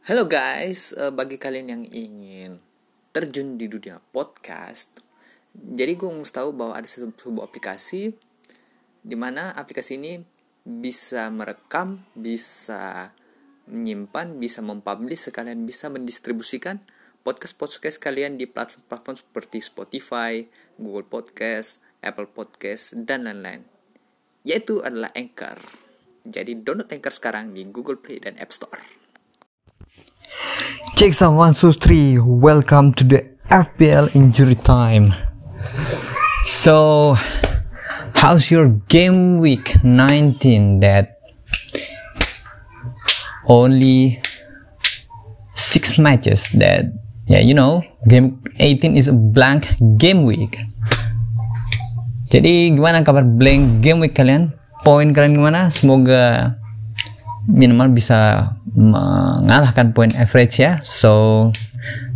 Halo guys, eh, bagi kalian yang ingin terjun di dunia podcast, jadi gue mau tahu bahwa ada sebu- sebuah aplikasi di mana aplikasi ini bisa merekam, bisa menyimpan, bisa mempublish, sekalian bisa mendistribusikan podcast-podcast kalian di platform-platform seperti Spotify, Google Podcast, Apple Podcast, dan lain-lain. Yaitu adalah Anchor. Jadi download Anchor sekarang di Google Play dan App Store. Check some one two three. Welcome to the FPL injury time. So, how's your game week 19? That only six matches. That yeah, you know, game 18 is a blank game week. Jadi gimana kabar blank game week kalian? Poin kalian gimana? Semoga minimal bisa mengalahkan poin average ya. So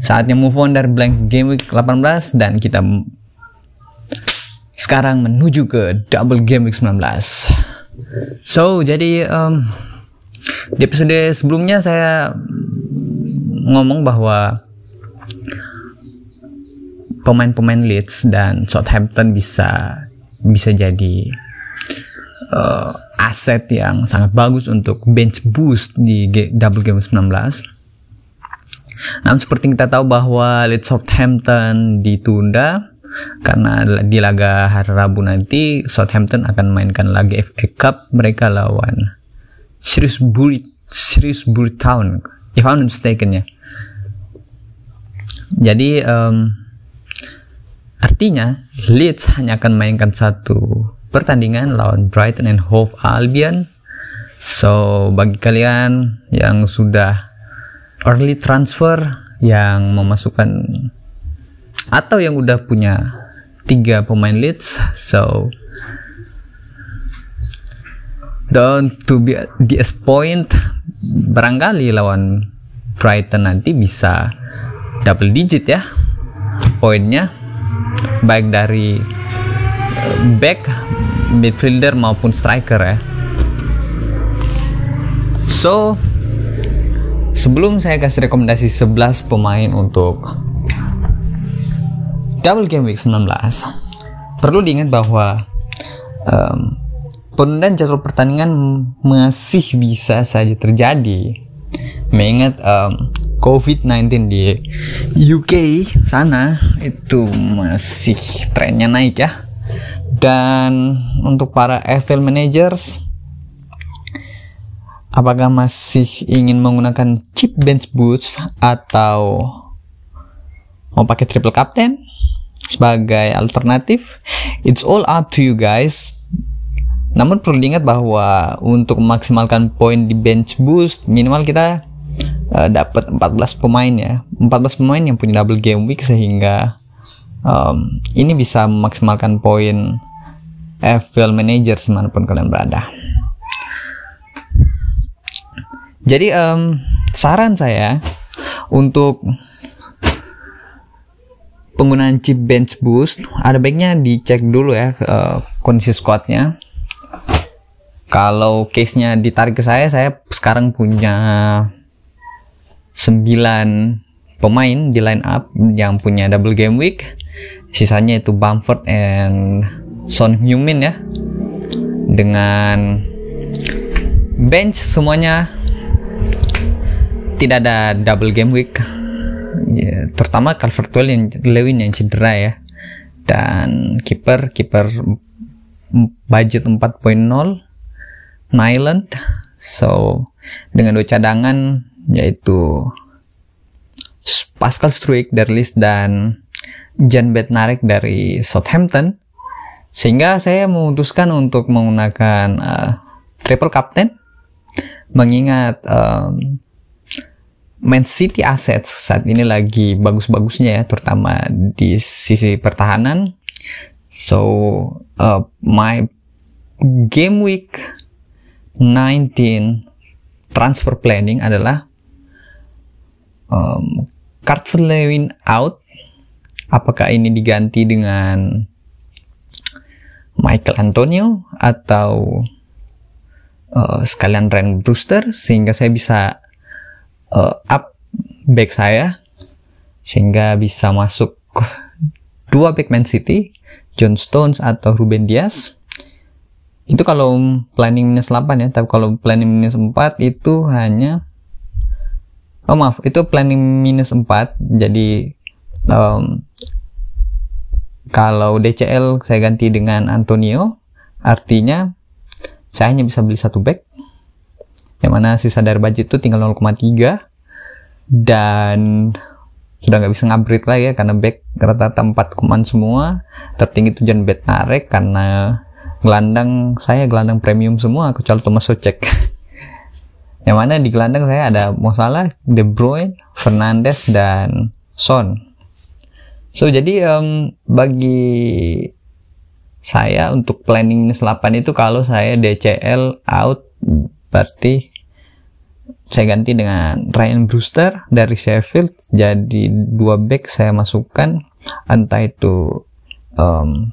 saatnya move on dari blank game week 18 dan kita sekarang menuju ke double game week 19. So jadi um, di episode sebelumnya saya ngomong bahwa pemain-pemain Leeds dan Southampton bisa bisa jadi uh, aset yang sangat bagus untuk bench boost di double game 19. Namun seperti kita tahu bahwa Leeds Southampton ditunda karena di laga hari Rabu nanti Southampton akan mainkan laga FA Cup mereka lawan Shrewsbury Shrewsbury Town if I'm not mistaken ya. Jadi em, artinya Leeds hanya akan mainkan satu pertandingan lawan Brighton and Hove Albion. So bagi kalian yang sudah early transfer yang memasukkan atau yang udah punya tiga pemain Leeds, so don't to be disappoint barangkali lawan Brighton nanti bisa double digit ya poinnya baik dari eh, back midfielder maupun striker ya. So sebelum saya kasih rekomendasi 11 pemain untuk double game week 19 perlu diingat bahwa em, penundaan jadwal pertandingan masih bisa saja terjadi. Mengingat em, COVID-19 di UK sana itu masih trennya naik ya dan untuk para FL managers apakah masih ingin menggunakan chip bench boost atau mau pakai triple captain sebagai alternatif? It's all up to you guys. Namun perlu diingat bahwa untuk memaksimalkan poin di bench boost minimal kita uh, dapat 14 pemain ya. 14 pemain yang punya double game week sehingga um, ini bisa memaksimalkan poin FPL manager di mana pun kalian berada. Jadi em, saran saya untuk penggunaan chip bench boost ada baiknya dicek dulu ya eh, kondisi squadnya. Kalau case-nya ditarik ke saya saya sekarang punya 9 pemain di line up yang punya double game week sisanya itu Bamford and Son Heung-min ya. Dengan bench semuanya tidak ada double game week. Ya, terutama Calvert-Lewin Lewin yang cedera ya. Dan kiper kiper budget 4.0 Nyland. So dengan dua cadangan yaitu Pascal Struijk dari Leeds dan Jan Bednarek dari Southampton. Sehingga saya memutuskan untuk menggunakan uh, triple captain. Mengingat um, Man City assets saat ini lagi bagus-bagusnya ya terutama di sisi pertahanan. So uh, my game week 19 transfer planning adalah um, Lewin out apakah ini diganti dengan Michael Antonio atau uh, sekalian Ryan Brewster sehingga saya bisa uh, up back saya sehingga bisa masuk dua back Man City, John Stones atau Ruben Dias. Itu kalau planning minus 8 ya, tapi kalau planning minus 4 itu hanya Oh maaf, itu planning minus 4. Jadi um, kalau DCL saya ganti dengan Antonio, artinya saya hanya bisa beli satu back. Yang mana sisa dari budget itu tinggal 0,3 dan sudah nggak bisa ngupgrade lagi ya karena back rata-rata 4 kuman semua tertinggi itu John Bednarek karena gelandang saya gelandang premium semua kecuali Thomas Socek yang mana di gelandang saya ada Mosala, De Bruyne, Fernandes dan Son. So jadi um, bagi saya untuk planning 8 itu kalau saya DCL out berarti saya ganti dengan Ryan Brewster dari Sheffield. Jadi dua back saya masukkan. Entah itu um,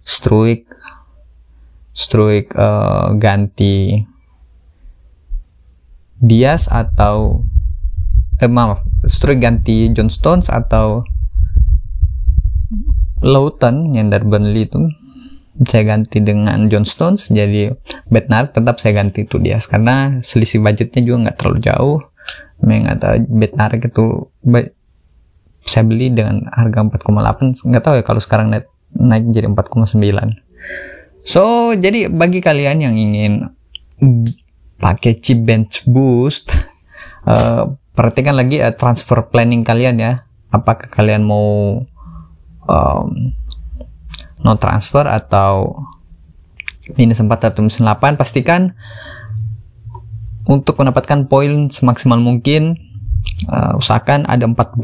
Struik Struik uh, ganti Diaz atau eh maaf Struik ganti John Stones atau Lawton yang dari Burnley itu saya ganti dengan John Stones jadi Bednar tetap saya ganti itu Diaz karena selisih budgetnya juga nggak terlalu jauh. Atau Bednar itu saya beli dengan harga 4,8 nggak tahu ya kalau sekarang naik, naik jadi 4,9 so jadi bagi kalian yang ingin pakai chip bench boost uh, perhatikan lagi uh, transfer planning kalian ya. Apakah kalian mau um, no transfer atau minus 4 atau minus 8 pastikan untuk mendapatkan poin semaksimal mungkin uh, usahakan ada 14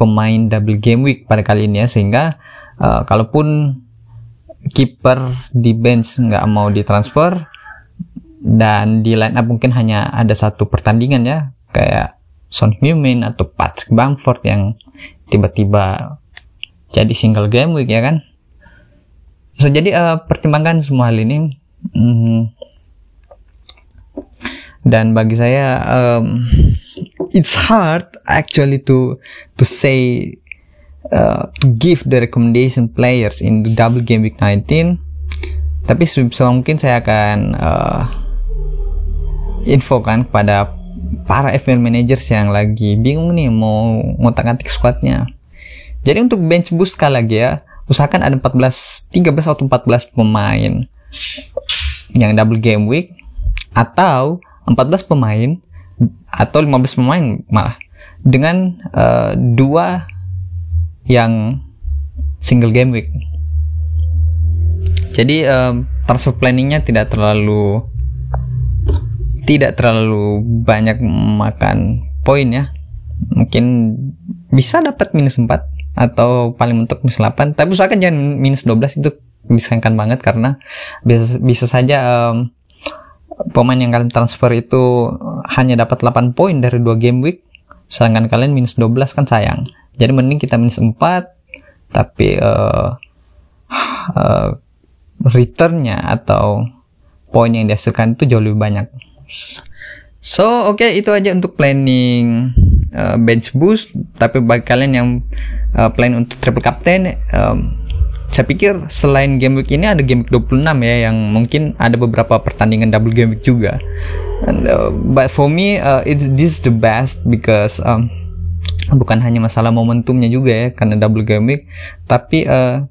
pemain double game week pada kali ini ya sehingga uh, kalaupun kiper di bench nggak mau ditransfer dan di line up mungkin hanya ada satu pertandingan ya kayak Son Heung-min atau Patrick Bamford yang tiba-tiba jadi single game week ya kan? So jadi uh, pertimbangkan semua hal ini. Hmm, dan bagi saya um, it's hard actually to to say uh, to give the recommendation players in the double game week 19 tapi sebisa mungkin saya akan uh, info kan kepada para FPL managers yang lagi bingung nih mau ngotak-ngatik squadnya. Jadi untuk bench boost sekali lagi ya, usahakan ada 14, 13 atau 14 pemain. Yang double game week atau 14 pemain atau 15 pemain malah. Dengan uh, dua yang single game week. Jadi uh, transfer planningnya tidak terlalu tidak terlalu banyak makan poin ya. Mungkin bisa dapat minus 4 atau paling mentok minus 8 tapi usahakan jangan minus 12 itu disayangkan banget karena bisa, bisa saja um, pemain yang kalian transfer itu hanya dapat 8 poin dari dua game week sedangkan kalian minus 12 kan sayang. Jadi mending kita minus 4 tapi uh, uh, returnnya atau poin yang dihasilkan itu jauh lebih banyak. So oke okay, itu aja untuk planning uh, bench boost. Tapi bagi kalian yang uh, plan untuk triple captain, um, saya pikir selain game week ini ada game week 26 ya yang mungkin ada beberapa pertandingan double game week juga. And, uh, but for me uh, it's this the best because um, bukan hanya masalah momentumnya juga ya karena double game week, tapi uh,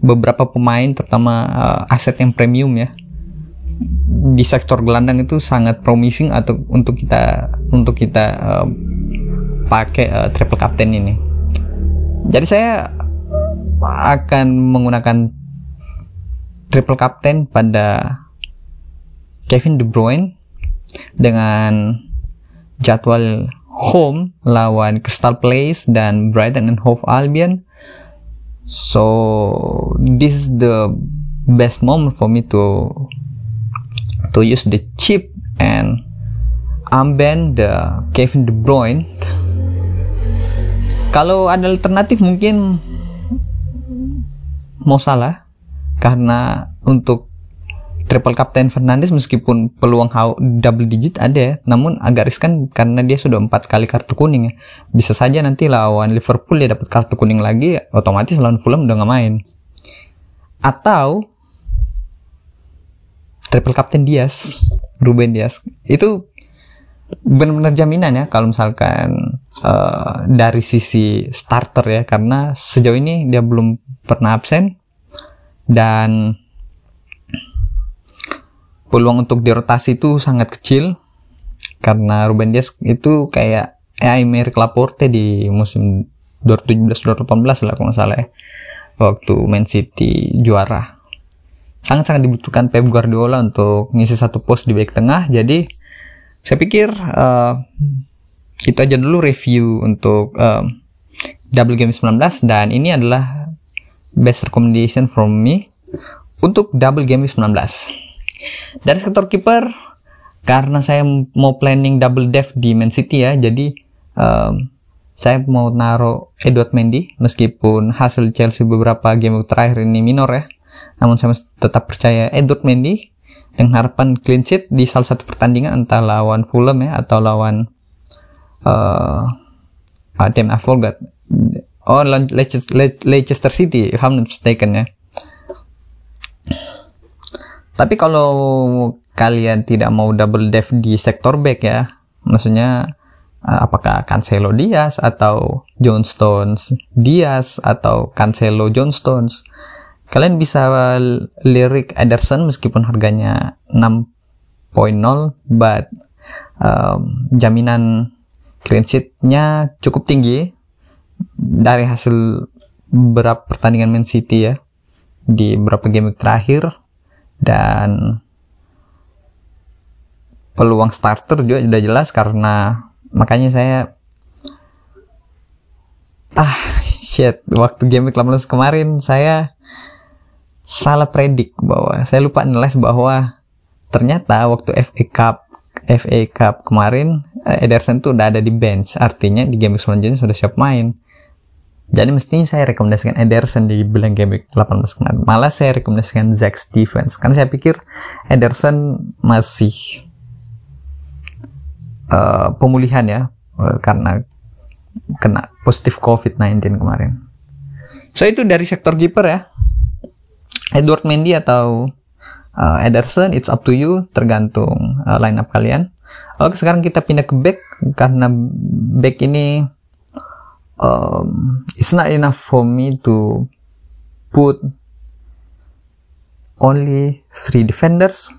beberapa pemain terutama uh, aset yang premium ya di sektor gelandang itu sangat promising atau untuk kita untuk kita uh, pakai uh, triple captain ini. Jadi saya akan menggunakan triple captain pada Kevin De Bruyne dengan jadwal home lawan Crystal Palace dan Brighton and Hove Albion. So this is the best moment for me to to use the chip and unban the Kevin De Bruyne kalau ada alternatif mungkin mau salah karena untuk triple captain Fernandes meskipun peluang double digit ada ya, namun agak riskan karena dia sudah empat kali kartu kuning ya. Bisa saja nanti lawan Liverpool dia dapat kartu kuning lagi, otomatis lawan Fulham udah nggak main. Atau triple captain Diaz, Ruben Diaz. Itu benar-benar jaminan ya kalau misalkan uh, dari sisi starter ya karena sejauh ini dia belum pernah absen. Dan peluang untuk dirotasi itu sangat kecil karena Ruben Dias itu kayak Aymeric Laporte di musim 2017-2018 lah kalau nggak salah ya waktu Man City juara. Sangat-sangat dibutuhkan Pep Guardiola untuk ngisi satu pos di back tengah. Jadi saya pikir uh, itu aja dulu review untuk uh, double game 19 dan ini adalah best recommendation from me untuk double game 19 dari sektor kiper karena saya mau planning double def di Man City ya jadi um, saya mau naruh Edward Mendy meskipun hasil Chelsea beberapa game terakhir ini minor ya namun saya tetap percaya Edward Mendy dengan harapan clean sheet di salah satu pertandingan entah lawan Fulham ya atau lawan uh, uh, damn I forgot. Oh Leicester City if I'm not mistaken ya. Tapi kalau kalian tidak mau double def di sektor back ya maksudnya uh, apakah Cancelo Diaz atau John Stones Diaz atau Cancelo John Stones? Kalian bisa lirik Ederson meskipun harganya 6.0 but um, jaminan clean sheet-nya cukup tinggi. Dari hasil beberapa pertandingan Man City ya di beberapa game terakhir. Dan peluang starter juga sudah jelas karena makanya saya ah shit waktu game 18 kemarin saya salah predik bahwa saya lupa nilai bahwa ternyata waktu FA Cup FA Cup kemarin eh, Ederson tuh udah ada di bench. Artinya di game selanjutnya sudah siap main. Jadi mestinya saya rekomendasikan Ederson di bulan game 18 kemarin. Malah saya rekomendasikan Zack Stevens karena saya pikir Ederson masih uh, pemulihan ya uh, karena kena positif COVID-19 kemarin. So itu dari sektor keeper ya. Edward Mendy atau uh, Ederson, it's up to you, tergantung uh, lineup kalian. Oke, sekarang kita pindah ke back karena back ini um, it's not enough for me to put only three defenders.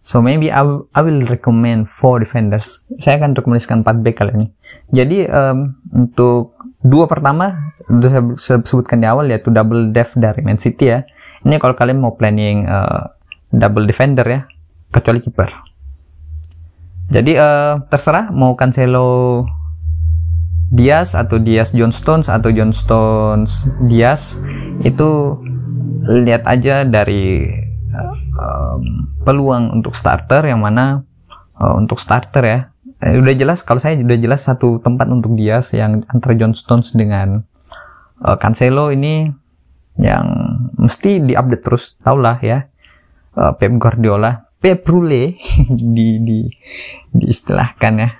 So maybe I, I will recommend four defenders. Saya akan rekomendasikan 4 back kali ini. Jadi um, untuk dua pertama sudah saya sebutkan di awal yaitu double depth dari Man City ya ini kalau kalian mau planning uh, double defender ya, kecuali kiper. Jadi uh, terserah mau Cancelo Diaz atau Diaz John Stones atau John Stones Diaz itu lihat aja dari uh, peluang untuk starter yang mana uh, untuk starter ya eh, udah jelas kalau saya udah jelas satu tempat untuk Diaz yang antara John Stones dengan uh, Cancelo ini yang mesti diupdate terus tau lah ya uh, Pep Guardiola Pep Rule di di diistilahkan ya.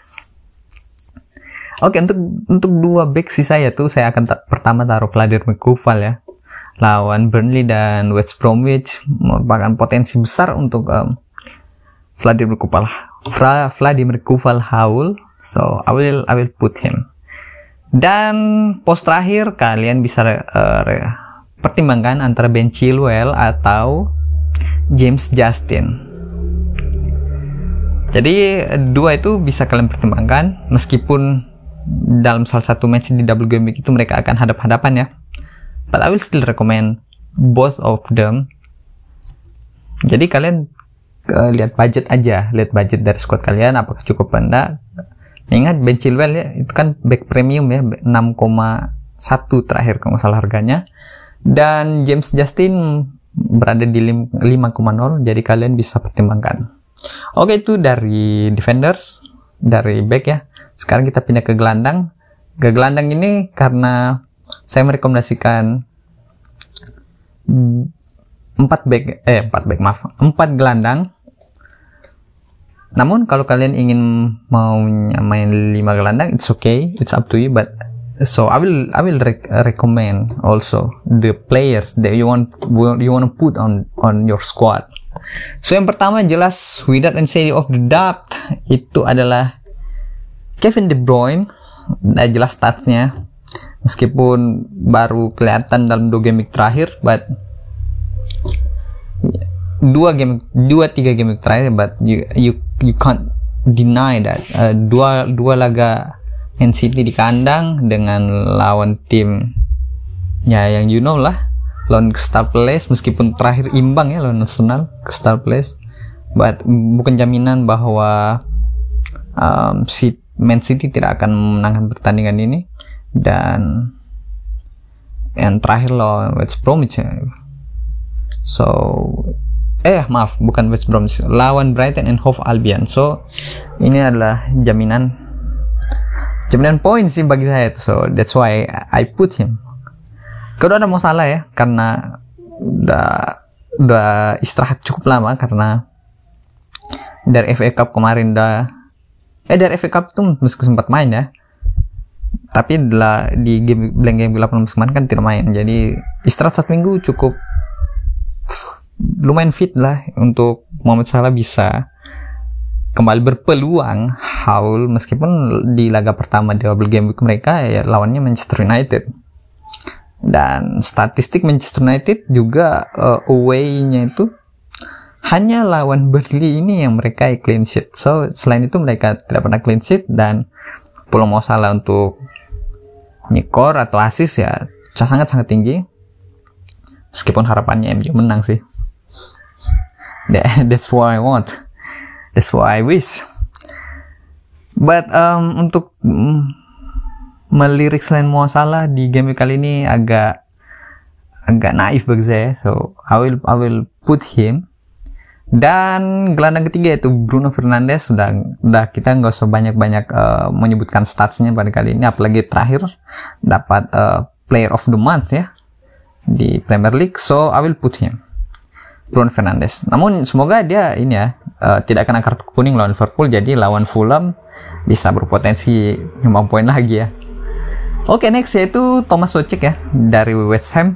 Oke untuk untuk dua back sih saya tuh saya akan ta pertama taruh Vladimir Mikuval ya. Lawan Burnley dan West Bromwich merupakan potensi besar untuk um, Vladimir Kuval Fra, Vladimir Kuval Haul. So I will I will put him. Dan pos terakhir kalian bisa uh, pertimbangkan antara Ben Chilwell atau James Justin. Jadi dua itu bisa kalian pertimbangkan meskipun dalam salah satu match di double game itu mereka akan hadap-hadapan ya. But I will still recommend both of them. Jadi kalian uh, lihat budget aja, lihat budget dari squad kalian apakah cukup enggak. Ingat Ben Chilwell ya, itu kan back premium ya, 6,1 terakhir kalau salah harganya dan James Justin berada di 5,0 jadi kalian bisa pertimbangkan. Oke itu dari defenders dari back ya. Sekarang kita pindah ke gelandang. Ke gelandang ini karena saya merekomendasikan empat back eh empat back maaf empat gelandang. Namun kalau kalian ingin mau main lima gelandang it's okay it's up to you but so I will I will rec recommend also the players that you want you want to put on on your squad. So yang pertama jelas without any say of the doubt itu adalah Kevin De Bruyne. Nah jelas statsnya. Meskipun baru kelihatan dalam dua game terakhir but dua game dua tiga game terakhir but you you you can't deny that. Uh, dua dua laga Man City di kandang dengan lawan tim ya yang you know lah lawan Crystal Palace meskipun terakhir imbang ya lawan Arsenal Crystal Palace. But bukan jaminan bahwa um, si Man City tidak akan memenangkan pertandingan ini. Dan yang terakhir lawan West Bromwich so eh maaf bukan West Bromwich lawan Brighton and Hove Albion. So ini adalah jaminan jaminan poin sih bagi saya so that's why I put him. Kedua ada masalah ya karena udah udah istirahat cukup lama karena dari FA Cup kemarin udah eh dari FA Cup itu meski sempat main ya tapi di game blank game 18 kemarin kan tidak main. Jadi istirahat satu minggu cukup lumayan fit lah untuk Muhammad Salah bisa kembali berpeluang haul meskipun di laga pertama di double game week mereka ya lawannya Manchester United. Dan statistik Manchester United juga uh, away-nya itu hanya lawan Burnley ini yang mereka clean sheet. So selain itu mereka tidak pernah clean sheet dan belum mau salah untuk nyekor atau asis ya sangat sangat tinggi. Meskipun harapannya MU menang sih. That's what I want that's what I wish. But um, untuk um, melirik selain mau salah di game kali ini agak agak naif bagi saya. So I will I will put him. Dan gelandang ketiga itu Bruno Fernandes. Sudah udah kita nggak usah banyak-banyak uh, menyebutkan statsnya pada kali ini. Apalagi terakhir dapat uh, player of the month ya di Premier League. So I will put him Bruno Fernandes. Namun semoga dia ini ya uh, tidak kena kartu kuning lawan Liverpool jadi lawan Fulham bisa berpotensi nyumbang poin lagi ya. Oke okay, next yaitu Thomas Socek ya dari West Ham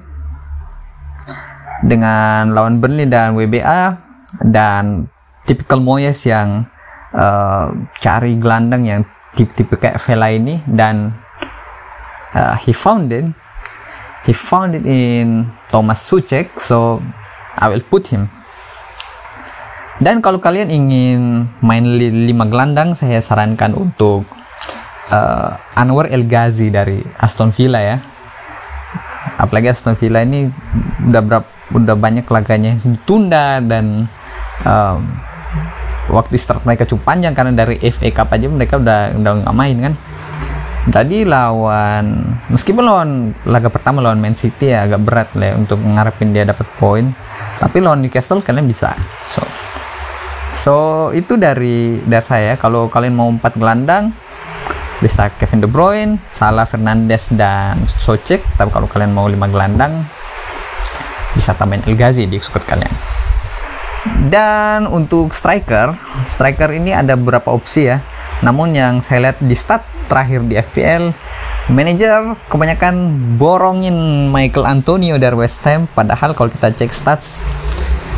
dengan lawan Burnley dan WBA dan tipikal Moyes yang uh, cari gelandang yang tipe-tipe kayak Vela ini dan uh, he found it he found it in Thomas Suchek so I will put him. Dan kalau kalian ingin main lima gelandang, saya sarankan untuk uh, Anwar El Ghazi dari Aston Villa ya. Apalagi Aston Villa ini udah berapa udah banyak laganya yang ditunda dan um, waktu start mereka cukup panjang karena dari FA Cup aja mereka udah udah nggak main kan tadi lawan meskipun lawan laga pertama lawan Man City ya agak berat lah ya, untuk ngarepin dia dapat poin. Tapi lawan Newcastle kalian bisa. So so itu dari dari saya. Kalau kalian mau empat gelandang bisa Kevin De Bruyne, Salah, Fernandes dan Socek. Tapi kalau kalian mau lima gelandang bisa tambahin El Ghazi di squad kalian. Dan untuk striker striker ini ada beberapa opsi ya namun yang saya lihat di stat terakhir di FPL manajer kebanyakan borongin Michael Antonio dari West Ham. Padahal kalau kita cek stats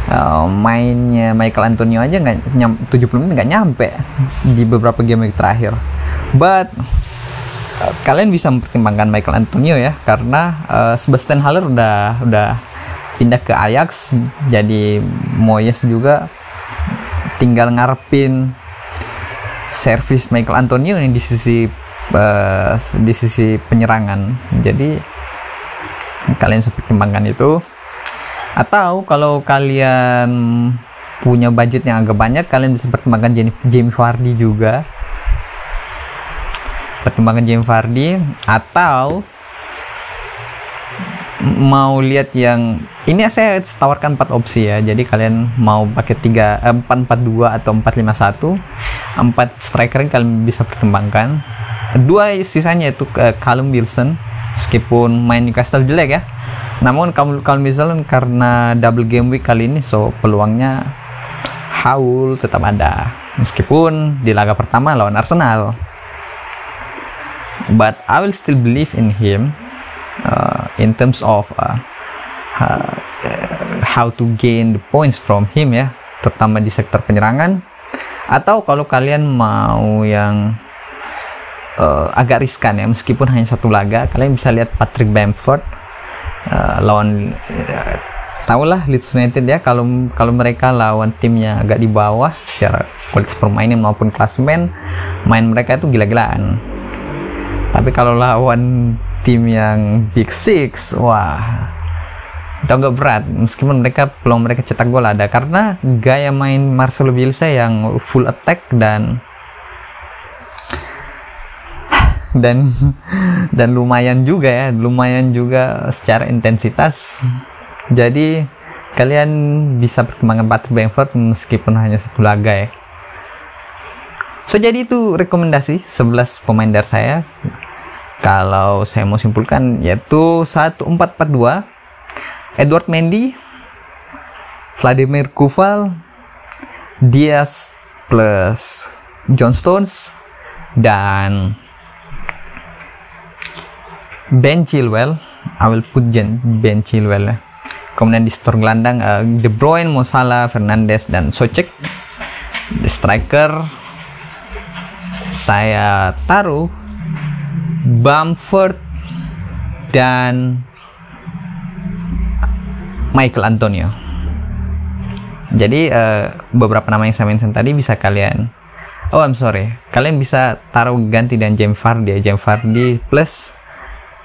uh, mainnya Michael Antonio aja nggak nyam, 70 menit nggak nyampe di beberapa game terakhir. But uh, kalian bisa mempertimbangkan Michael Antonio ya karena uh, Sebastian Haller udah udah pindah ke Ajax jadi Moyes juga tinggal ngarepin servis Michael Antonio ini di sisi uh, di sisi penyerangan. Jadi kalian seperti pertimbangkan itu. Atau kalau kalian punya budget yang agak banyak kalian bisa pertimbangkan James Vardy juga. Pertimbangan James Vardy atau mau lihat yang ini saya tawarkan 4 opsi ya. Jadi kalian mau pakai 3 eh, 442 atau 451 4 striker yang kalian bisa pertimbangkan. Dua sisanya itu uh, Callum Wilson meskipun main Newcastle jelek ya. Namun kalau misalnya karena double game week kali ini so peluangnya haul tetap ada. Meskipun di laga pertama lawan Arsenal. But I will still believe in him. Uh, in terms of uh, uh, how to gain the points from him ya. Terutama di sektor penyerangan. Atau kalau kalian mau yang uh, agak riskan ya. Meskipun hanya satu laga kalian bisa lihat Patrick Bamford uh, lawan uh, tahulah Leeds United ya. Kalau kalau mereka lawan timnya agak di bawah secara kualitas permainan maupun klasemen main mereka itu gila-gilaan. Tapi kalau lawan tim yang Big Six. Wah itu agak berat. Meskipun mereka peluang mereka cetak gol ada. Karena gaya main Marcelo Bielsa yang full attack dan dan dan lumayan juga ya. Lumayan juga secara intensitas. Jadi kalian bisa pertimbangkan Patrick Bamford meskipun hanya satu laga ya. So jadi itu rekomendasi 11 pemain dari saya kalau saya mau simpulkan yaitu 1442 Edward Mendy, Vladimir Kuval, Diaz plus John Stones dan Ben Chilwell. I will put Ben Chilwell. Kemudian di store gelandang uh, De Bruyne, Mosala, Fernandes dan Socek. Di striker saya taruh Bamford dan Michael Antonio. Jadi uh, beberapa nama yang saya mention tadi bisa kalian Oh, I'm sorry. Kalian bisa taruh ganti dan James Vardy ya. James Vardy plus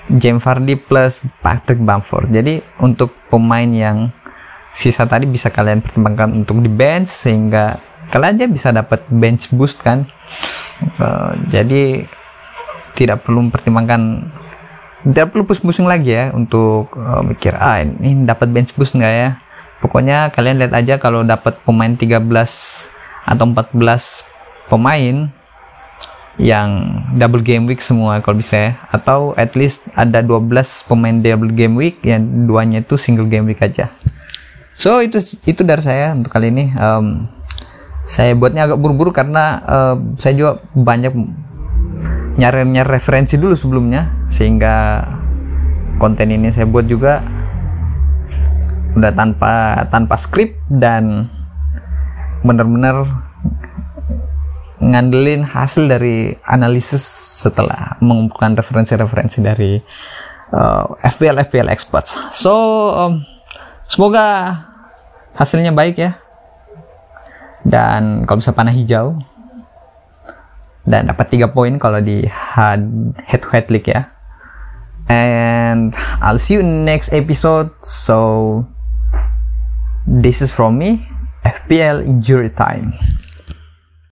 James Vardy plus Patrick Bamford. Jadi untuk pemain yang sisa tadi bisa kalian pertimbangkan untuk di bench sehingga kalian aja bisa dapat bench boost kan. Uh, jadi tidak perlu mempertimbangkan tidak perlu pusing-pusing lagi ya untuk uh, mikir ah ini dapat bench boost nggak ya? Pokoknya kalian lihat aja kalau dapat pemain 13 atau 14 pemain yang double game week semua kalau bisa ya. Atau at least ada 12 pemain double game week yang duanya itu single game week aja. So itu itu dari saya untuk kali ini. Um, saya buatnya agak buru-buru karena uh, saya juga banyak nyari-nyari referensi dulu sebelumnya sehingga konten ini saya buat juga udah tanpa tanpa skrip dan benar-benar ngandelin hasil dari analisis setelah mengumpulkan referensi-referensi dari uh, FPL FPL experts. So um, semoga hasilnya baik ya. Dan kalau bisa panah hijau dan dapat 3 poin kalau di head to head league ya. And I'll see you next episode. So this is from me FPL injury time